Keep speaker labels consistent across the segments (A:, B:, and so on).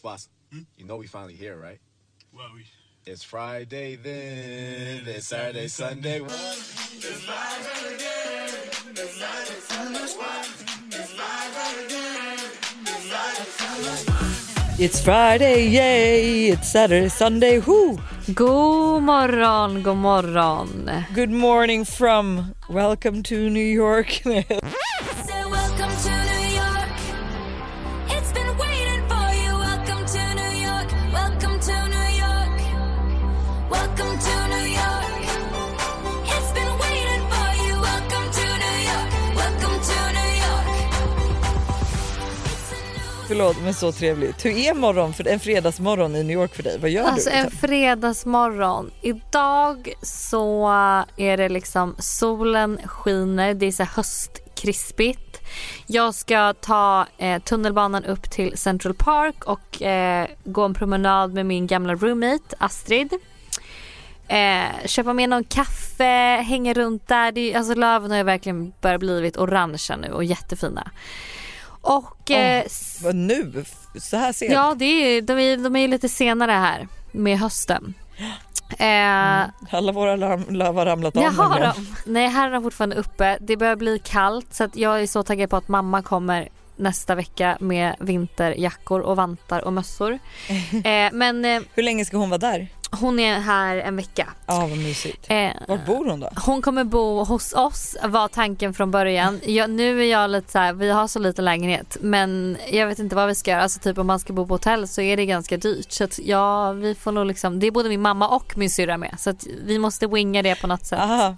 A: Boss, you know we finally here, right?
B: Well, we
A: It's Friday then, it's Saturday, Sunday.
C: It's Friday, yay! It's Saturday, Sunday, whoo!
D: God morgon, god morgon.
C: Good morning from welcome to New York. Förlåt men så trevligt. Hur är morgon för en fredagsmorgon i New York för dig? Vad gör
D: Alltså
C: du?
D: en fredagsmorgon. Idag så är det liksom solen skiner, det är så höstkrispigt. Jag ska ta eh, tunnelbanan upp till Central Park och eh, gå en promenad med min gamla roommate Astrid. Eh, köpa med någon kaffe, hänga runt där. Det är, alltså löven har ju verkligen börjat blivit orangea nu och jättefina. Och eh, s-
C: Vad nu? Så här sent?
D: Ja, det är, de, är, de är lite senare här med hösten. Eh,
C: Alla våra larm, löv har ramlat av
D: har dem. Nej, här är de fortfarande uppe. Det börjar bli kallt så jag är så taggad på att mamma kommer nästa vecka med vinterjackor och vantar och mössor. Eh, men eh,
C: Hur länge ska hon vara där?
D: Hon är här en vecka.
C: Ja vad mysigt.
D: Eh,
C: Var bor hon då?
D: hon kommer bo hos oss var tanken från början. Jag, nu är jag lite så här, vi har så liten lägenhet men jag vet inte vad vi ska göra. Alltså typ om man ska bo på hotell så är det ganska dyrt. Så att ja, vi får nog liksom, det är både min mamma och min syrra med. Så att vi måste winga det på något sätt.
C: Aha.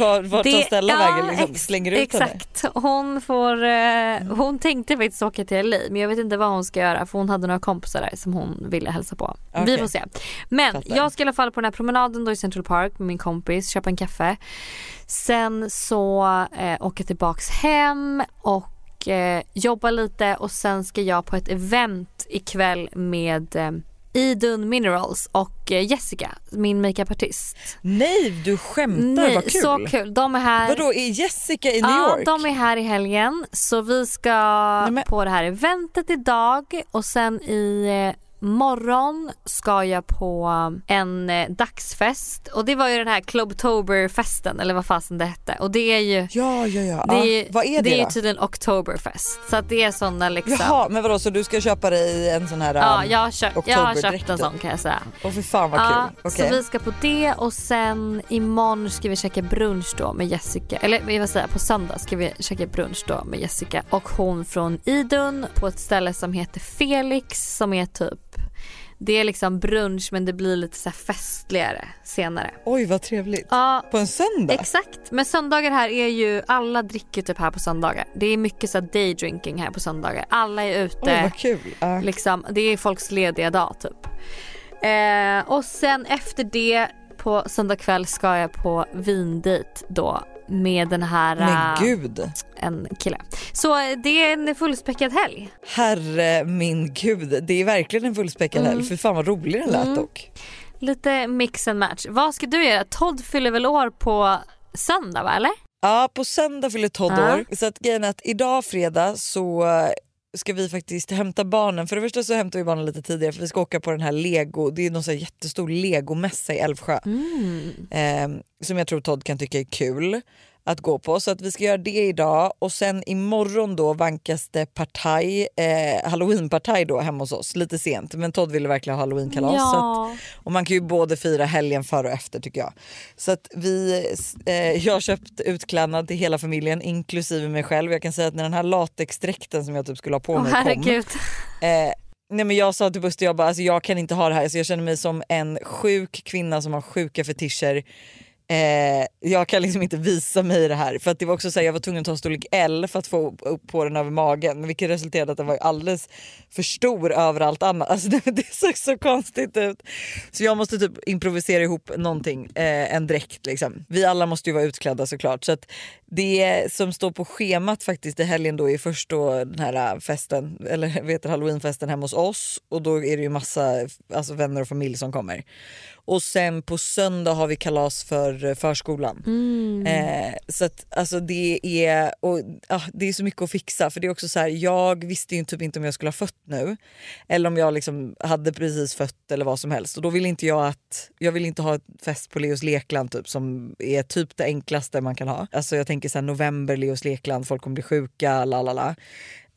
C: Var, vart tar Stella
D: ja,
C: vägen? Liksom? Slänger ut henne?
D: Exakt. Hon får, eh, hon tänkte faktiskt åka till LA men jag vet inte vad hon ska göra för hon hade några kompisar där som hon ville hälsa på. Vi
C: Okej.
D: får se. Men
C: Fattar.
D: jag ska i alla fall på den här promenaden då i Central Park med min kompis, köpa en kaffe. Sen så eh, åka tillbaks hem och eh, jobba lite och sen ska jag på ett event ikväll med eh, Idun Minerals och eh, Jessica, min makeupartist.
C: Nej du skämtar, vad kul.
D: så kul. De är här.
C: Vadå är Jessica i New
D: Ja,
C: York?
D: de är här i helgen så vi ska
C: Nej, men-
D: på det här eventet idag och sen i eh, morgon ska jag på en eh, dagsfest och det var ju den här Clubtoberfesten eller vad fasen det hette och det är ju
C: Ja ja ja.
D: det är,
C: Vad är det,
D: det är
C: då?
D: tydligen Oktoberfest så att det är såna liksom
C: Jaha men vadå så du ska köpa dig en sån här
D: Ja,
C: um,
D: jag har, köpt, jag har köpt en
C: då?
D: sån kan jag säga.
C: Åh fy fan vad
D: Ja,
C: kul.
D: så
C: Okej.
D: vi ska på det och sen imorgon ska vi käka brunch då med Jessica. Eller vad vill säga, på söndag ska vi käka brunch då med Jessica och hon från Idun på ett ställe som heter Felix som är typ det är liksom brunch men det blir lite så festligare senare.
C: Oj vad trevligt.
D: Ja,
C: På en söndag?
D: exakt. Men söndagar här är ju, alla dricker typ här på söndagar. Det är mycket så day drinking här på söndagar. Alla är ute.
C: Oj vad kul. Ja.
D: Liksom, det är folks lediga dag typ. Eh, och sen efter det på söndag kväll ska jag på vindejt då med den här
C: Men
D: eh,
C: gud.
D: en kille. Så eh, det är en fullspäckad helg.
C: Herre min gud. Det är verkligen en fullspäckad
D: Mm.
C: helg. För fan vad rolig den lät dock.
D: Lite mix and match. Vad ska du göra? Todd fyller väl år på söndag va eller?
C: Ja på söndag fyller Todd
D: Ja.
C: år. Så att grejen är att idag fredag så ska vi faktiskt hämta barnen. För det första så hämtar vi barnen lite tidigare för vi ska åka på den här lego, det är någon så här jättestor legomässa i Älvsjö. Eh, som jag tror Todd kan tycka är kul att gå på. Så att vi ska göra det idag och sen imorgon då vankas det partaj, eh, halloweenpartaj då hemma hos oss. Lite sent men Todd ville verkligen ha halloweenkalas. Att, och man kan ju både fira helgen före och efter tycker jag. Så att vi, eh, jag har köpt utklädnad till hela familjen inklusive mig själv. Jag kan säga att när den här latexdräkten som jag typ skulle ha på
D: Åh
C: mig kom.
D: herregud.
C: Eh, nej men jag sa till Buster, jag, bara, alltså, jag kan inte ha det här. Så jag känner mig som en sjuk kvinna som har sjuka fetischer. Eh, jag kan liksom inte visa mig i det här. För att det var också så här, jag var tvungen att ta storlek L för att få upp på den över magen. Vilket resulterade i att den var alldeles för stor över allt annat. Alltså det, det såg så konstigt ut. Så jag måste typ improvisera ihop någonting, eh, en dräkt liksom. Vi alla måste ju vara utklädda såklart. Så att det som står på schemat faktiskt i helgen då är först då den här äh, festen, eller vet du, halloweenfesten hemma hos oss och då är det ju massa alltså, vänner och familj som kommer och sen på söndag har vi kalas för eh, förskolan.
D: Mm.
C: Eh, så att alltså det är, och, ah, det är så mycket att fixa för det är också så här, jag visste ju typ inte om jag skulle ha fött nu eller om jag liksom hade precis fött eller vad som helst och då vill inte jag att, jag vill inte ha ett fest på Leos lekland typ som är typ det enklaste man kan ha. Alltså jag tänker så här, november, Leos lekland, folk kommer bli sjuka, la la la.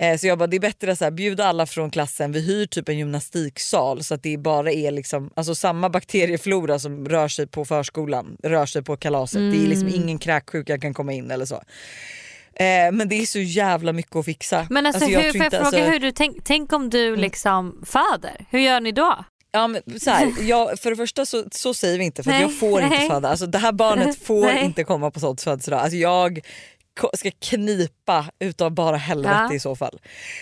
C: Eh, Så jag bara, det är bättre att bjuda alla från klassen, vi hyr typ en gymnastiksal så att det bara är liksom, alltså samma bakterieflora som rör sig på förskolan, rör sig på kalaset. Det är liksom ingen kräksjuka kan komma in eller så. Eh, men det är så jävla mycket att fixa.
D: Men alltså,
C: jag
D: hur, får jag
C: inte-
D: fråga
C: alltså- Mm.
D: hur du tänk, tänk om du liksom föder, hur gör ni då?
C: Ja, men så här, jag, för det första så, så säger vi inte för jag får inte
D: nej.
C: föda. Alltså, det här barnet får inte komma på Todds födelsedag. Alltså, jag ska knipa utav bara helvete
D: Ja.
C: i så fall.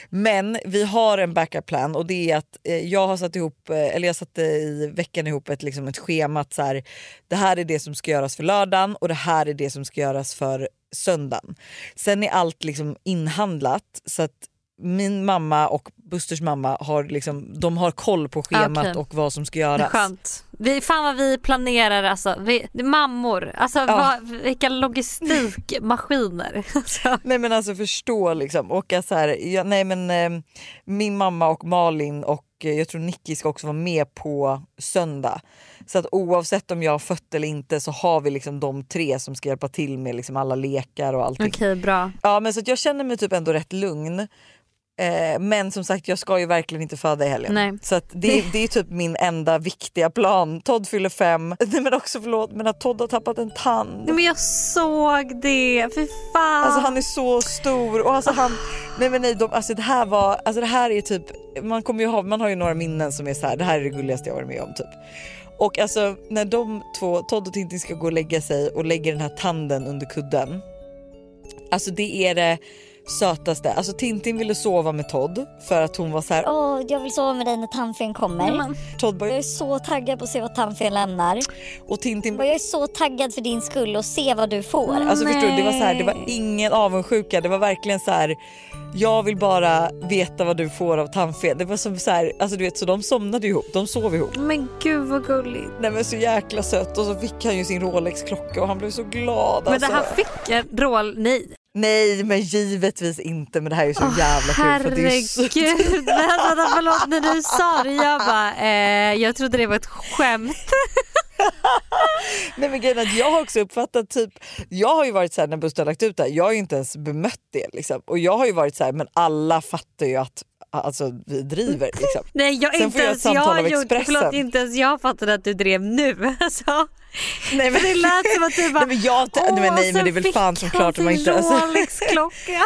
C: Men vi har en backup plan och det är att eh, jag har satt ihop, eh, eller jag satte i veckan ihop ett, liksom ett schema att så här, det här är det som ska göras för lördagen och det här är det som ska göras för söndagen. Sen är allt liksom inhandlat så att min mamma och Busters mamma har, liksom, de har koll på schemat
D: Okej.
C: och vad som ska göras.
D: skönt. Vi, fan vad vi planerar alltså. Vi, mammor, alltså vad, vilka logistikmaskiner. Alltså.
C: Nej men alltså förstå liksom. Och så här, ja, nej men eh, min mamma och Malin och eh, jag tror Nicky ska också vara med på söndag. Så att oavsett om jag har fött eller inte så har vi liksom de tre som ska hjälpa till med liksom alla lekar och allting.
D: Okej bra.
C: Ja men så jag känner mig typ ändå rätt lugn. Eh, men som sagt jag ska ju verkligen inte föda i helgen.
D: Nej.
C: Så det, det är typ min enda viktiga plan. Todd fyller fem. Nej men också förlåt men att Todd har tappat en tand.
D: Nej, men jag såg det, fy fan.
C: Alltså han är så stor och alltså han, nej men nej, de, alltså det här var, alltså det här är typ, man kommer ju ha, man har ju några minnen som är så här, det här är det gulligaste jag varit med om typ. Och alltså när de två, Todd och Tintin ska gå och lägga sig och lägger den här tanden under kudden. Alltså det är det sötaste. Alltså Tintin ville sova med Todd för att hon var så här,
B: Åh, jag vill sova med dig när tandfen kommer.
C: Todd bara,
B: Jag är så taggad på att se vad tandfen lämnar.
C: och Tintin
B: Och jag är så taggad för din skull och se vad du får.
C: Alltså förstår du, det var så här, det var ingen avundsjuka. Det var verkligen så här. Jag vill bara veta vad du får av tandfen. Det var som så här, alltså du vet så de somnade ihop, de sov ihop.
D: Men gud vad gulligt.
C: Nej men så jäkla sött och så fick han ju sin Rolex klocka och han blev så glad
D: Men
C: alltså.
D: det här fick en roll, nej.
C: Nej men givetvis inte men det här är så
D: Åh,
C: jävla kul för det är så...
D: Herregud, alltså, förlåt när du sa det jag bara, eh, jag trodde det var ett skämt.
C: Nej men grejen jag har också uppfattat typ, jag har ju varit så här när Buster har lagt ut det här, jag har ju inte ens bemött det liksom. Och jag har ju varit så här, men alla fattar ju att alltså, vi driver liksom.
D: Nej jag
C: Sen
D: inte
C: får jag ett samtal
D: jag
C: av
D: gjort,
C: Expressen.
D: förlåt inte ens jag fattade att du drev nu. Alltså,
C: Nej, men,
D: det lät som att du bara,
C: nej, men, jag, nej, men, nej, men det är väl fan som klart att man inte... Alltså,
D: Rolex-klocka.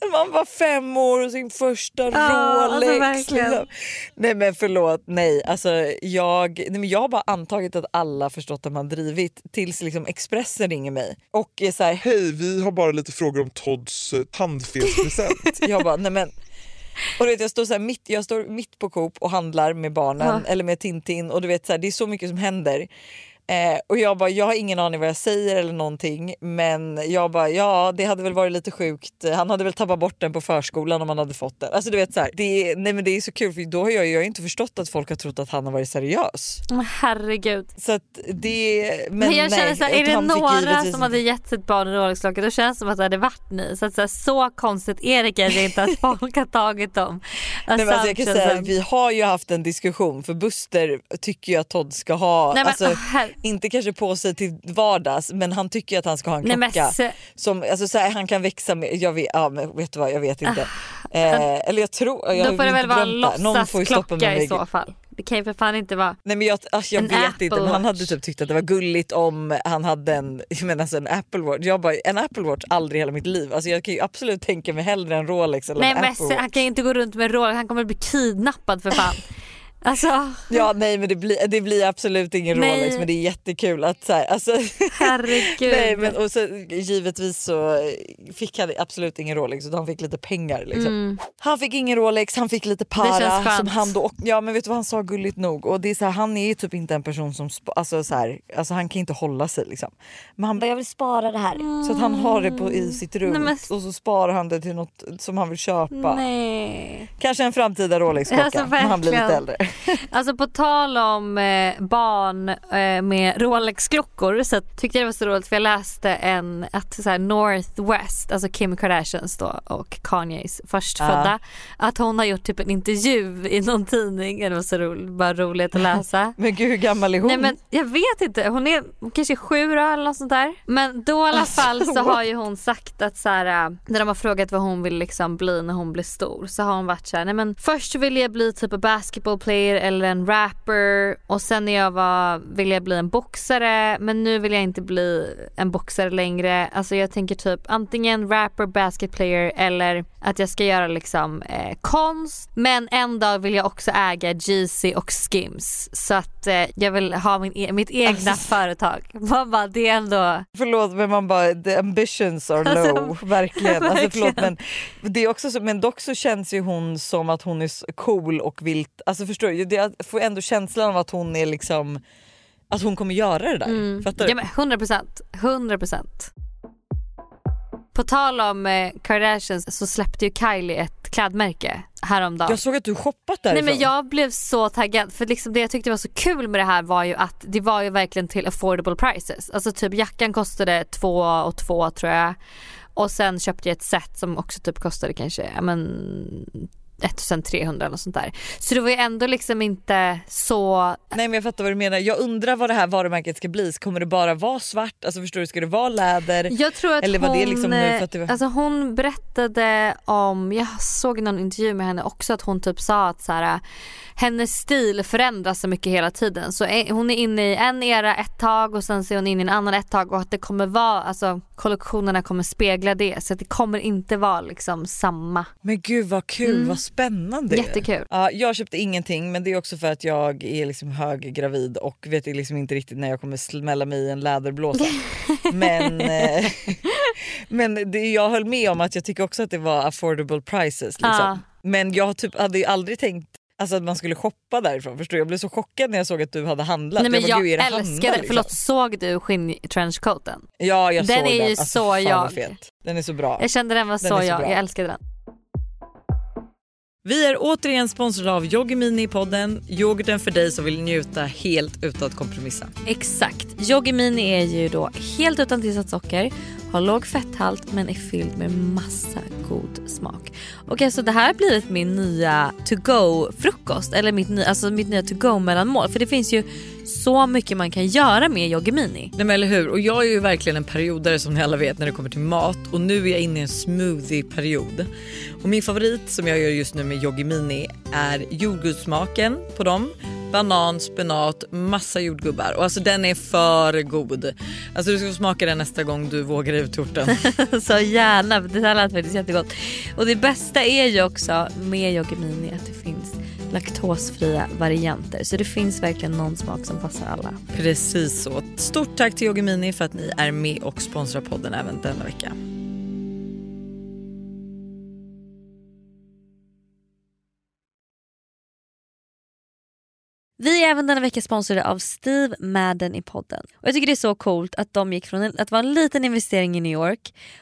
C: man var fem år och sin första
D: Ja, alltså
C: Rolex.
D: verkligen.
C: liksom. Nej men förlåt, nej. Alltså, jag, nej men jag har bara antagit att alla förstått att man drivit tills liksom Expressen ringer mig och är så här,
A: Hej, vi har bara lite frågor om Todds eh, tandfelspresent.
C: jag bara nej men och du vet, jag, står så mitt, jag står mitt på Coop och handlar med barnen eller med Tintin och du vet så här, det är så mycket som händer. Eh, och jag bara, jag har ingen aning vad jag säger eller någonting men jag bara, ja det hade väl varit lite sjukt. Han hade väl tappat bort den på förskolan om han hade fått den. Alltså du vet så här, det, nej, men det är så kul för då har jag, jag har inte förstått att folk har trott att han har varit seriös.
D: Åh, Herregud.
C: Så att det, men,
D: Men, jag
C: nej,
D: känner så här, är det några
C: givetvis
D: som hade gett sitt barn en Rolex-klocka då känns det som att det hade varit ni. Så, att, så, här, så konstigt är det kanske inte att folk har tagit dem.
C: Nej, men alltså jag kan
D: känns
C: säga, vi har ju haft en diskussion för Buster tycker ju att Todd ska ha,
D: Nej, men,
C: alltså,
D: her-
C: inte kanske på sig till vardags men han tycker att han ska ha en
D: Nej, men
C: klocka
D: se-
C: som alltså, så här, han kan växa med. Jag vet, ja, men vet du vad, jag vet inte. eh, eller jag tror, jag
D: Ah, Då får det väl vara en.
C: Någon får
D: låtsasklocka
C: mig
D: i så fall. Det kan ju för fan inte vara.
C: Nej men jag, alltså, jag vet
D: Apple
C: inte men han hade typ tyckt att det var gulligt om han hade en, jag menar, alltså en Apple Watch. Jag bara, en Apple Watch aldrig i hela mitt liv. Alltså, jag kan ju absolut tänka mig hellre en Rolex eller
D: Nej
C: en
D: men
C: Apple Watch.
D: han kan ju inte gå runt med Rolex, han kommer bli kidnappad för fan. Alltså
C: Ja nej men det blir, det blir absolut ingen
D: Nej.
C: Rolex men det är jättekul att så här, alltså,
D: herregud.
C: nej, men, och så, givetvis så fick han absolut ingen Rolex utan han fick lite pengar. Liksom. Han fick ingen Rolex, han fick lite
D: Mm.
C: Para som han då, ja men vet du vad han sa gulligt nog och det är så här, han är ju typ inte en person som, alltså, så här, alltså han kan inte hålla sig liksom. Men han,
B: Jag vill spara det här.
C: så att han har det på, i sitt rum
D: Nej, men-
C: och så sparar han det till något som han vill köpa.
D: Nej.
C: Kanske en framtida Rolex-klocka
D: Alltså,
C: när han blir lite äldre.
D: Alltså på tal om eh, barn eh, med Rolex-klockor så tyckte jag det var så roligt för jag läste en att så här, Northwest, alltså Kim Kardashians då och Kanyes förstfödda, att hon har gjort typ en intervju i någon tidning. Det var så roligt, bara roligt att läsa.
C: Men gud hur gammal är hon?
D: Nej men jag vet inte, hon är kanske sju eller något sånt där. Men då i alla
C: Alltså,
D: fall så har ju hon sagt att så här, äh, när de har frågat vad hon vill liksom bli när hon blir stor så har hon varit så här, nej men först vill jag bli typ en basketball player eller en rapper och sen när jag var vill jag bli en boxare men nu vill jag inte bli en boxare längre. Alltså jag tänker typ antingen rapper, basket player eller att jag ska göra liksom eh, konst men en dag vill jag också äga Jeezy och Skims så att eh, jag vill ha min e- mitt egna
C: Alltså-
D: företag. Man bara, det är ändå
C: Förlåt men man bara the ambitions are
D: Alltså,
C: low. verkligen. Alltså, förlåt, men, det är också så, men dock så känns ju hon som att hon är cool och vill, alltså förstår du? Jag får ändå känslan av att hon är liksom att hon kommer göra det där. Fattar du?
D: Ja men 100 procent, 100 procent. På tal om eh, Kardashians så släppte ju Kylie ett klädmärke häromdagen.
C: Jag såg att du shoppat
D: Nej
C: därifrån.
D: men jag blev så taggad för liksom det jag tyckte var så kul med det här var ju att det var ju verkligen till affordable prices. Alltså typ jackan kostade två och två tror jag. Och sen köpte jag ett set som också typ kostade kanske men 1300 eller sånt där. Så det var ju ändå liksom inte så
C: Nej men jag fattar vad du menar. Jag undrar vad det här varumärket ska bli. Kommer det bara vara svart? Alltså förstår du, ska det vara läder?
D: Jag tror att
C: Eller
D: hon,
C: det liksom nu för att det var-
D: alltså hon berättade om, jag såg någon intervju med henne också att hon typ sa att så här, hennes stil förändras så mycket hela tiden. Så hon är inne i en era ett tag och sen så är hon inne i en annan ett tag och att det kommer vara, alltså kollektionerna kommer spegla det så att det kommer inte vara liksom samma.
C: Men gud vad kul, vad spännande.
D: Jättekul.
C: Ja, jag köpte ingenting men det är också för att jag är liksom höggravid och vet liksom inte riktigt när jag kommer smälla mig i en läderblåsa. men eh, men det, jag höll med om att jag tycker också att det var affordable prices. Liksom.
D: Ja.
C: Men jag typ hade ju aldrig tänkt Alltså att man skulle shoppa därifrån förstår du? Jag blev så chockad när jag såg att du hade handlat.
D: Nej men
C: bara,
D: jag
C: "Gud, är det
D: älskar
C: Hanna,
D: det,
C: liksom?"
D: förlåt såg du skinn-trenchcoaten?
C: Ja jag
D: Den
C: såg
D: är
C: den.
D: ju
C: Alltså,
D: så jag.
C: Den är så bra.
D: Jag kände den var
C: Den
D: så,
C: så
D: jag,
C: bra.
D: jag älskade den.
C: Vi är återigen sponsrade av Yogimini i podden. Yoghurten för dig som vill njuta helt utan att kompromissa.
D: Exakt. Yogi Mini är ju då helt utan tillsatt socker, har låg fetthalt men är fylld med massa god smak. Och alltså det här har blivit min nya to go frukost eller mitt, nya- alltså mitt nya to go mellanmål för det finns ju så mycket man kan göra med Yogi Mini.
C: Nej men eller hur och jag är ju verkligen en periodare som ni alla vet när det kommer till mat och nu är jag inne i en smoothie-period. Och min favorit som jag gör just nu med Yogi Mini är jordgubbssmaken på dem. Banan, spenat, massa jordgubbar och alltså den är för god. Alltså du ska få smaka den nästa gång du vågar ut torten.
D: så gärna, det här lät faktiskt jättegott. Och det bästa är ju också med Yogi Mini att det laktosfria varianter. Så det finns verkligen någon smak som passar alla.
C: Precis så. Stort tack till Yogi Mini för att ni är med och sponsrar podden även denna vecka.
D: Vi är även denna vecka sponsrade av Steve Madden i podden. Och Jag tycker det är så coolt att de gick från att vara en liten investering i New York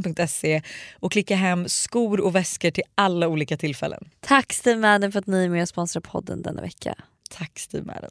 C: steamadden.se och klicka hem skor och väskor till alla olika tillfällen.
D: Tack Steve Madden för att ni är med och sponsrar podden denna vecka.
C: Tack Steve Madden.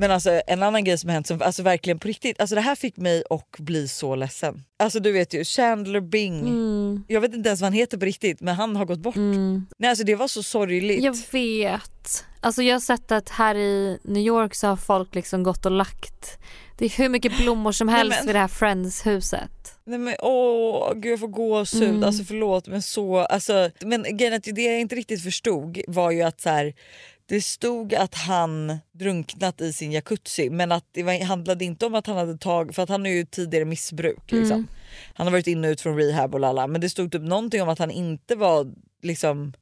C: Men alltså en annan grej som har hänt som alltså verkligen på riktigt, alltså det här fick mig att bli så ledsen. Alltså du vet ju Chandler Bing, jag vet inte ens vad han heter på riktigt men han har gått bort. Nej alltså det var så sorgligt.
D: Jag vet. Alltså jag har sett att här i New York så har folk liksom gått och lagt det är hur mycket blommor som helst
C: men-
D: vid det här Friends-huset.
C: Nej men åh gud jag får gåshud,
D: Mm.
C: alltså förlåt men så, alltså, men grejen att det jag inte riktigt förstod var ju att så här, det stod att han drunknat i sin jacuzzi men att det var, handlade inte om att han hade tagit, för att han har ju tidigare missbruk liksom.
D: Mm.
C: Han har varit inne och ut från rehab och lalla men det stod typ någonting om att han inte var liksom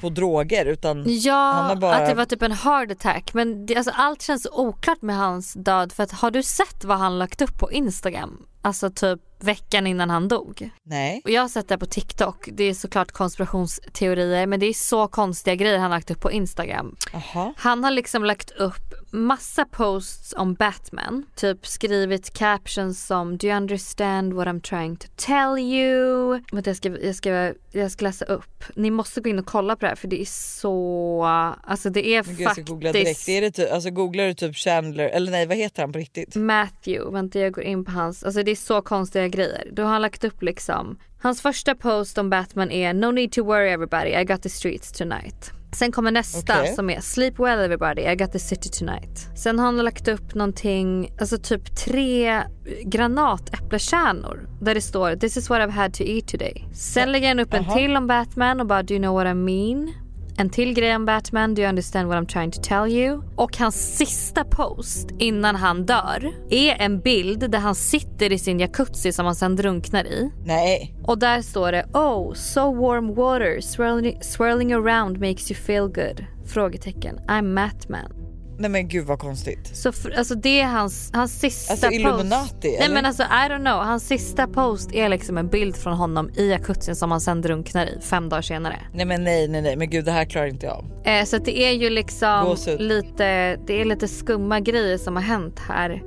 C: på droger utan han
D: Ja,
C: har bara-
D: att det var typ en heart attack. Men det, alltså, allt känns oklart med hans död. För att, har du sett vad han lagt upp på Instagram? Alltså typ veckan innan han dog.
C: nej.
D: Och jag har sett det på TikTok. Det är såklart konspirationsteorier men det är så konstiga grejer han lagt upp på Instagram.
C: Aha.
D: Han har liksom lagt upp massa posts om Batman. Typ skrivit captions som Do you understand what I'm trying to tell you? Vänta, jag ska, jag, ska, jag ska läsa upp. Ni måste gå in och kolla på det här för det är så... Alltså det är
C: gud, ska googla direkt.
D: faktiskt
C: Är det typ, alltså googlar du typ Chandler, eller nej vad heter han på riktigt?
D: Matthew. Vänta jag går in på hans. Alltså det är så konstiga grejer. Då har han lagt upp liksom. Hans första post om Batman är No need to worry everybody I got the streets tonight. Sen kommer nästa
C: Okej.
D: som är Sleep well everybody I got the city tonight. Sen har han lagt upp någonting, alltså typ tre granatäpplekärnor där det står This is what I've had to eat today. Sen lägger han upp en
C: Aha.
D: till om Batman och bara Do you know what I mean? En till grej om Batman, Do you understand what I'm trying to tell you? Och hans sista post innan han dör är en bild där han sitter i sin jacuzzi som han sen drunknar i.
C: Nej.
D: Och där står det Oh, so warm water swirling, swirling around makes you feel good? Frågetecken. I'm Matman.
C: Nej men gud vad konstigt.
D: Så för, alltså det är hans, hans sista
C: Alltså,
D: post.
C: Illuminati,
D: Nej
C: eller?
D: men alltså I don't know. Hans sista post är liksom en bild från honom i jacuzzin som han sen drunknar i fem dagar senare.
C: Nej men nej nej nej men gud det här klarar inte jag.
D: Eh, så det är ju liksom lite, det är lite skumma grejer som har hänt här.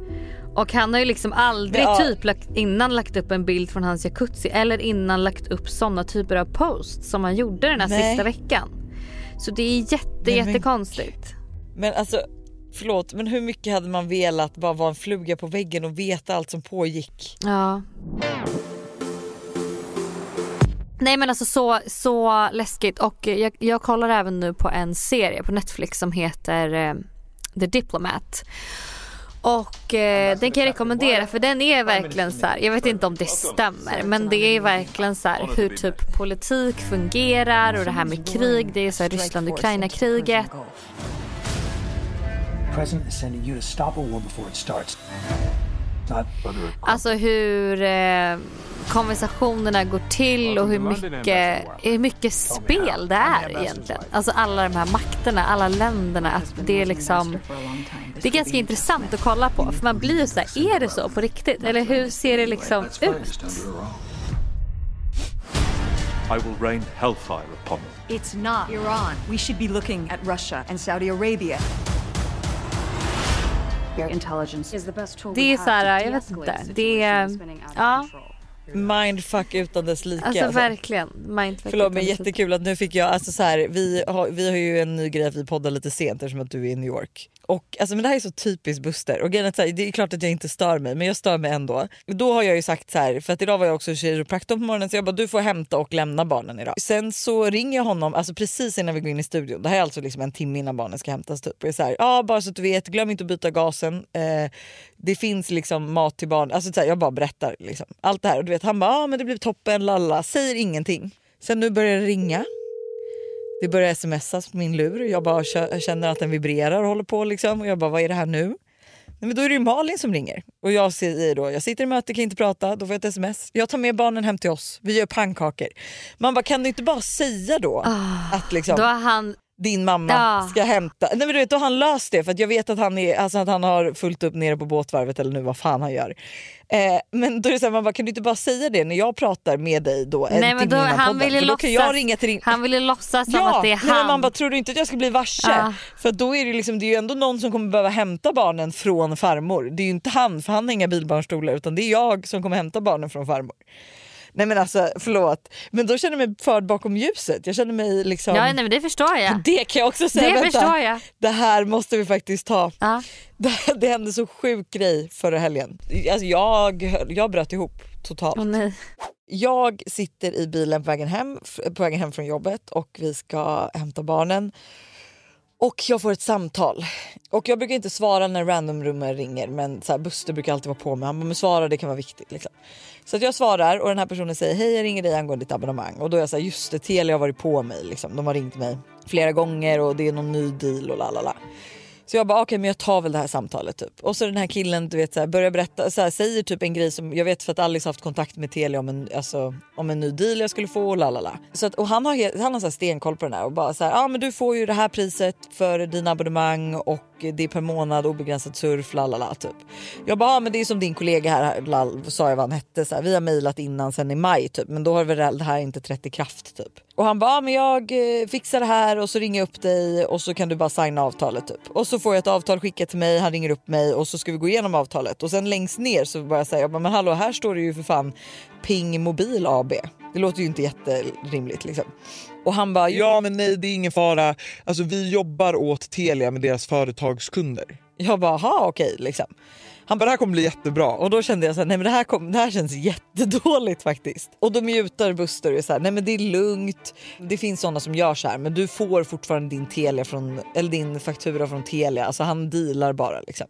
D: Och han har ju liksom aldrig
C: Ja.
D: typ lagt, innan lagt upp en bild från hans jacuzzi eller innan lagt upp sådana typer av posts som han gjorde den här
C: Nej.
D: sista veckan. Så det är jätte jättekonstigt.
C: Men alltså förlåt men hur mycket hade man velat bara vara en fluga på väggen och veta allt som pågick?
D: Ja. Nej men alltså så, så läskigt och jag, jag kollar även nu på en serie på Netflix som heter eh, The Diplomat. Och eh, den kan jag rekommendera för den är verkligen så här, jag vet inte om det stämmer men det är verkligen så här hur typ politik fungerar och det här med krig, det är så här Ryssland-Ukraina-kriget.
E: President is sending you to stop a war before it starts. Not
D: Alltså hur eh, konversationerna går till och hur mycket, hur mycket spel det är egentligen. Alltså alla de här makterna, alla länderna. Att det är liksom det är ganska intressant att kolla på för man blir ju så här, är det så på riktigt? Eller hur ser det liksom ut?
F: I will rain hellfire upon them.
G: It's not Iran. We should be looking at Russia and Saudi Arabia.
D: Det är så här, jag vet inte. Det är, ja,
C: Mindfuck utan dess like.
D: alltså verkligen. Mindfuck
C: Förlåt men jättekul att nu fick jag, alltså så här, vi, har, vi har ju en ny grej att vi poddar lite sent eftersom att du är i New York. Och alltså men det här är så typiskt Buster och genet, så här, det är klart att jag inte stör mig men jag stör mig ändå. Då har jag ju sagt så här, för att idag var jag också kiropraktor på morgonen så jag bara du får hämta och lämna barnen idag. Sen så ringer jag honom alltså precis innan vi går in i studion, det här är alltså liksom en timme innan barnen ska hämtas typ. Och jag är så här, bara så att du vet, glöm inte att byta gasen. Eh, det finns liksom mat till barn, alltså så här, jag bara berättar liksom. allt det här och du vet han bara ah, men det blir toppen lalla, säger ingenting. Sen nu börjar det ringa. Det börjar smsas på min lur. Jag bara känner att den vibrerar och håller på liksom. Och jag bara vad är det här nu? Nej, men då är det ju Malin som ringer. Och jag säger då, jag sitter i möte, kan inte prata, då får jag ett sms. Jag tar med barnen hem till oss, vi gör pannkakor. Man bara kan du inte bara säga då att liksom,
D: Då har han
C: din mamma
D: Ja.
C: ska hämta. Nej men du vet då har han löst det för jag vet att han, är, alltså att han har fullt upp nere på båtvarvet eller nu vad fan han gör. Eh, men då är det så här, man bara, kan du inte bara säga det när jag pratar med dig då? eh,
D: Nej,
C: till
D: men då, han
C: podden?
D: vill ju
C: För då kan
D: låtsas,
C: jag ringa till din...
D: han vill ju låtsas som
C: Ja,
D: att det är
C: nej, men
D: han.
C: man bara tror du inte att jag ska bli varse?
D: Ja.
C: För då är det, liksom, det är ju ändå någon som kommer behöva hämta barnen från farmor. Det är ju inte han för han har inga bilbarnstolar utan det är jag som kommer hämta barnen från farmor. Nej men alltså förlåt men då känner jag mig förd bakom ljuset. Jag känner mig liksom...
D: Ja, nej, men det förstår jag.
C: Det kan jag också säga.
D: Det
C: vänta,
D: förstår jag.
C: Det här måste vi faktiskt ta.
D: Ja.
C: Det, det hände så sjuk grej förra helgen. Alltså jag, jag bröt ihop totalt.
D: Åh, nej.
C: Jag sitter i bilen på vägen, hem, på vägen hem från jobbet och vi ska hämta barnen. Och jag får ett samtal. Och jag brukar inte svara när randomrummet ringer men så här, Buster brukar alltid vara på mig. Han bara, men svara det kan vara viktigt. Liksom. Så att jag svarar och den här personen säger hej jag ringer dig angående ditt abonnemang. Och då är jag så här, just det Telia har varit på mig. Liksom. De har ringt mig flera gånger och det är någon ny deal och la la la. Så jag bara okej men jag tar väl det här samtalet typ. Och så den här killen du vet så här, börjar berätta, så här, säger typ en grej som jag vet för att Alice har haft kontakt med Telia om en, alltså, om en ny deal jag skulle få och lalala. Så att, och han har, han har så här stenkoll på den här och bara så här, ja ah, men du får ju det här priset för dina abonnemang och det är per månad obegränsat surf lalala typ. Jag bara ah, men det är som din kollega här lall, sa jag vad han hette så här, vi har mejlat innan sen i maj typ men då har väl det här inte trätt i kraft typ. Och han bara ah, men jag eh, fixar det här och så ringer jag upp dig och så kan du bara signa avtalet typ. Och så får jag ett avtal skickat till mig, han ringer upp mig och så ska vi gå igenom avtalet och sen längst ner så bara säga jag bara, men hallå här står det ju för fan Ping Mobil AB. Det låter ju inte jätterimligt liksom. Och han bara
H: Ja men nej det är ingen fara. Alltså vi jobbar åt Telia med deras företag företagskunder.
C: Jag bara, aha okej liksom.
H: Han bara det här kommer bli jättebra.
C: Och då kände jag så här, nej men det här, kom, det här känns jättedåligt faktiskt. Och då mutar Buster och är så här, nej men det är lugnt. Det finns sådana som gör så här men du får fortfarande din, Telia från, eller din faktura från Telia. Alltså han dealar bara liksom.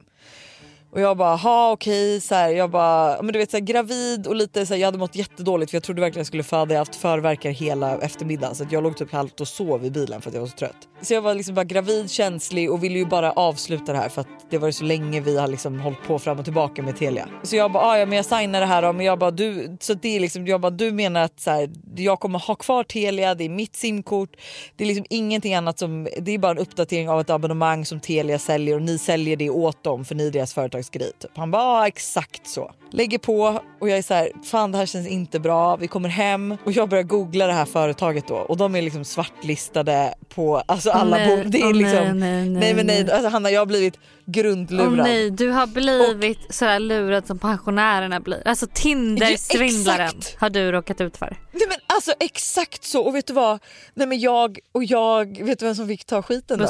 C: Och jag bara, ha okej, så här, jag bara, men du vet så här, gravid och lite så här, jag hade mått jättedåligt för jag trodde verkligen jag skulle föda, jag har haft förverkar hela eftermiddagen så att jag låg typ halvt och sov i bilen för att jag var så trött. Så jag var liksom bara gravid, känslig och ville ju bara avsluta det här för att det var ju så länge vi har liksom hållit på fram och tillbaka med Telia. Så jag bara, "Ah, ja men jag signar det här då, men jag bara, du, så det är liksom, jag bara, du menar att så här, jag kommer ha kvar Telia, det är mitt simkort, det är liksom ingenting annat som, det är bara en uppdatering av ett abonnemang som Telia säljer och ni säljer det åt dem för ni är deras företagsgrej. Typ. Han bara, ja exakt så. Lägger på och jag är så här, fan det här känns inte bra. Vi kommer hem och jag börjar googla det här företaget då och de är liksom svartlistade på alltså alla
D: nej,
C: bo- Det är
D: åh,
C: liksom,
D: nej, nej, nej,
C: nej men nej, alltså Hanna jag har blivit grundlurad.
D: nej, du har blivit sådär lurad som pensionärerna blir. Alltså Tinder-svindlaren har du råkat ut för.
C: Nej men alltså exakt så och vet du vad? Nej men jag och jag, vet du vem som fick ta skiten då?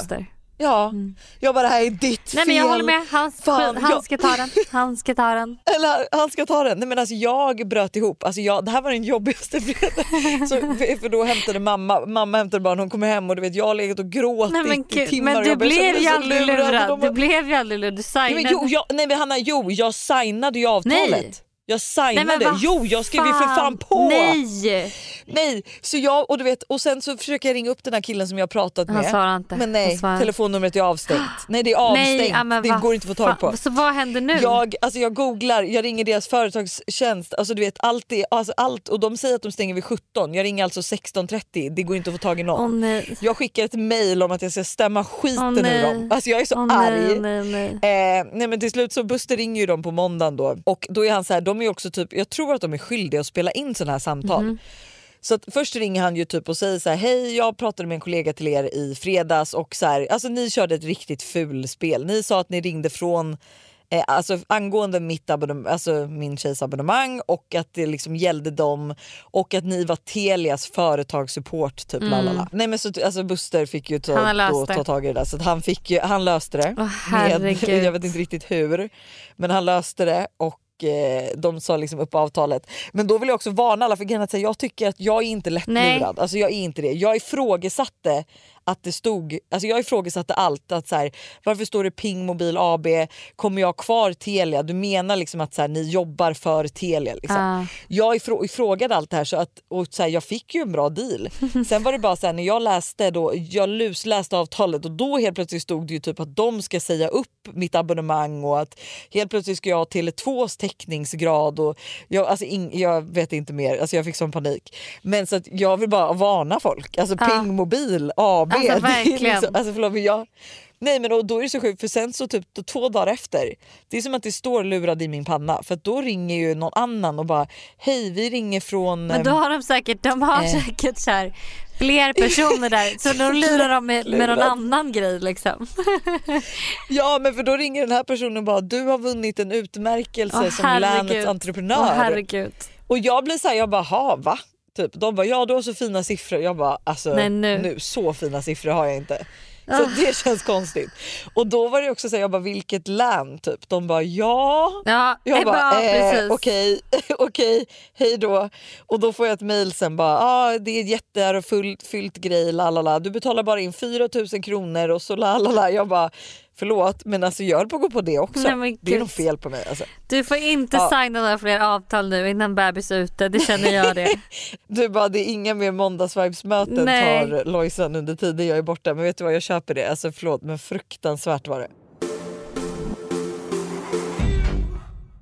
C: Ja, jag bara det här är ditt
D: Nej
C: fel.
D: men jag håller med, han,
C: Fan,
D: han
C: jag-
D: ska ta den. Han ska ta den.
C: Eller han ska ta den. Nej, men alltså, jag bröt ihop. Alltså, jag, det här var den jobbigaste fredagen. Så, för, för då hämtade mamma, mamma hämtade barn, hon kom hem och du vet, jag har legat och gråtit
D: Nej, men,
C: i timmar.
D: men du blev ju aldrig
C: lurad. De
D: Du blev ju aldrig lurad. Du
C: Nej, men,
D: signade.
C: jo, jag, nej men Hanna, jo jag signade ju avtalet.
D: Nej.
C: Jag
D: Nej,
C: signade.
D: vad
C: jo jag skrev ju för fan på.
D: Nej!
C: Nej, så jag och du vet och sen så försöker jag ringa upp den här killen som jag har pratat
D: Han
C: med.
D: svarar inte.
C: Men
D: Han
C: nej,
D: svarar.
C: telefonnumret är avstängt. Nej det är avstängt.
D: Nej,
C: det går inte att få tag på.
D: Så vad händer nu?
C: Jag, alltså jag googlar, jag ringer deras företagstjänst, alltså du vet allt, är, alltså allt och de säger att de stänger vid 17, jag ringer alltså 16.30, det går inte att få tag i någon.
D: Åh nej.
C: Jag skickar ett mail om att jag ska stämma skiten
D: Åh,
C: ur
D: nej.
C: dem. Alltså jag är så
D: nej,
C: arg.
D: nej, nej.
C: Eh, nej men till slut så Buster ringer ju dem på måndagen då och då är han så här, de är också typ, jag tror att de är skyldiga att spela in sådana här samtal.
D: Mhm.
C: Så att först ringer han ju typ och säger så här: hej jag pratade med en kollega till er i fredags och så här, alltså ni körde ett riktigt fulspel. Ni sa att ni ringde från Eh, alltså angående mitt abonnemang, alltså min tjejs abonnemang och att det liksom gällde dem och att ni var Telias företagssupport typ
D: Mm.
C: lalala. Nej men så alltså Buster fick ju ta, då, ta tag i det där så han fick ju, han löste det.
D: Åh, herregud.
C: jag vet inte riktigt hur men han löste det och eh, de sa liksom upp avtalet. Men då vill jag också varna alla för att jag tycker att jag är inte
D: Nej.
C: lättlurad. Alltså jag är inte det. Jag ifrågasatte att det stod, alltså jag ifrågasatte allt. Att så här, varför står det Ping Mobil AB? Kommer jag kvar Telia? Du menar liksom att så här, ni jobbar för Telia? Liksom.
D: Ah.
C: Jag ifrå, ifrågade allt det här så att och så här, jag fick ju en bra deal. Sen var det bara så här, när jag läste då, jag lusläste avtalet och då helt plötsligt stod det ju typ att de ska säga upp mitt abonnemang och att helt plötsligt ska jag ha Tele2s täckningsgrad och jag, alltså ing, jag vet inte mer, alltså jag fick sån panik. Men så att jag vill bara varna folk, alltså
D: Ja.
C: Ping Mobil AB.
D: Alltså,
C: Det är
D: verkligen.
C: Liksom, alltså, förlåt, men jag, nej men och då är det så sjukt för sen så typ då, två dagar efter, det är som att det står lurad i min panna för då ringer ju någon annan och bara hej vi ringer från...
D: Men då
C: ehm,
D: har de säkert, de har
C: Eh.
D: säkert så här, fler personer där så de lurar dem med, med någon annan grej liksom.
C: Ja men för då ringer den här personen och bara du har vunnit en utmärkelse
D: Åh,
C: som
D: herregud.
C: länets entreprenör.
D: Åh, herregud.
C: Och jag blir så här, jag bara ha va? Typ, de bara ja du har så fina siffror. Jag bara alltså
D: Nej, nu.
C: så fina siffror har jag inte. Så
D: Ah.
C: det känns konstigt. Och då var det också så här, jag bara vilket län typ? De bara ja.
D: Ja,
C: Jag
D: eh,
C: bara eh, okej, okej, hej då. Och då får jag ett mail sen bara ah, det är jätte fullt, fyllt grej lalala. Du betalar bara in 4000 kronor och så lalala. Jag bara förlåt men alltså jag höll på att gå på det också.
D: Nej,
C: det är nog fel på mig. Alltså.
D: Du får inte
C: Ja.
D: signa några fler avtal nu innan bebis är ute, det känner jag det.
C: Du bara det är inga mer måndagsvibesmöten
D: Nej.
C: tar Lojsan under tiden jag är borta. Men vet du vad jag köper det. Alltså förlåt men fruktansvärt var det.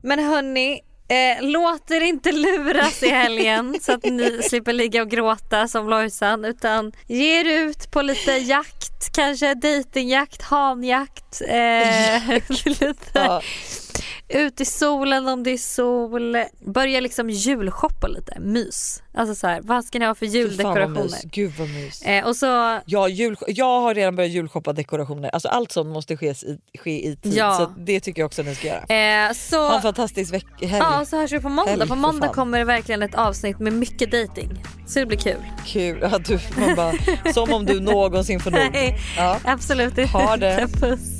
D: Men hörni, eh, låt er inte luras i helgen så att ni slipper ligga och gråta som Lojsan utan ge er ut på lite jakt, kanske datingjakt, hanjakt. Eh, lite
C: Ja.
D: Ut i solen om det är sol. Börja liksom julshoppa lite, mys. Alltså så här, vad ska ni ha för juldekorationer?
C: mys. Gud vad mys.
D: Eh, och så
C: Ja, jul, jag har redan börjat julshoppa dekorationer. Alltså allt sånt måste ske i, ske i tid.
D: Ja.
C: Så det tycker jag också ni ska göra.
D: Eh,
C: Ha
D: så,
C: en fantastisk veck- helg.
D: ja, så hörs vi på måndag.
C: Helg,
D: På
C: för
D: måndag kommer det verkligen ett avsnitt med mycket dating. Så det blir kul.
C: Kul. Ja, du, man bara, som om du någonsin får nog.
D: Nej,
C: Ja.
D: absolut inte.
C: Ha det.
D: Puss.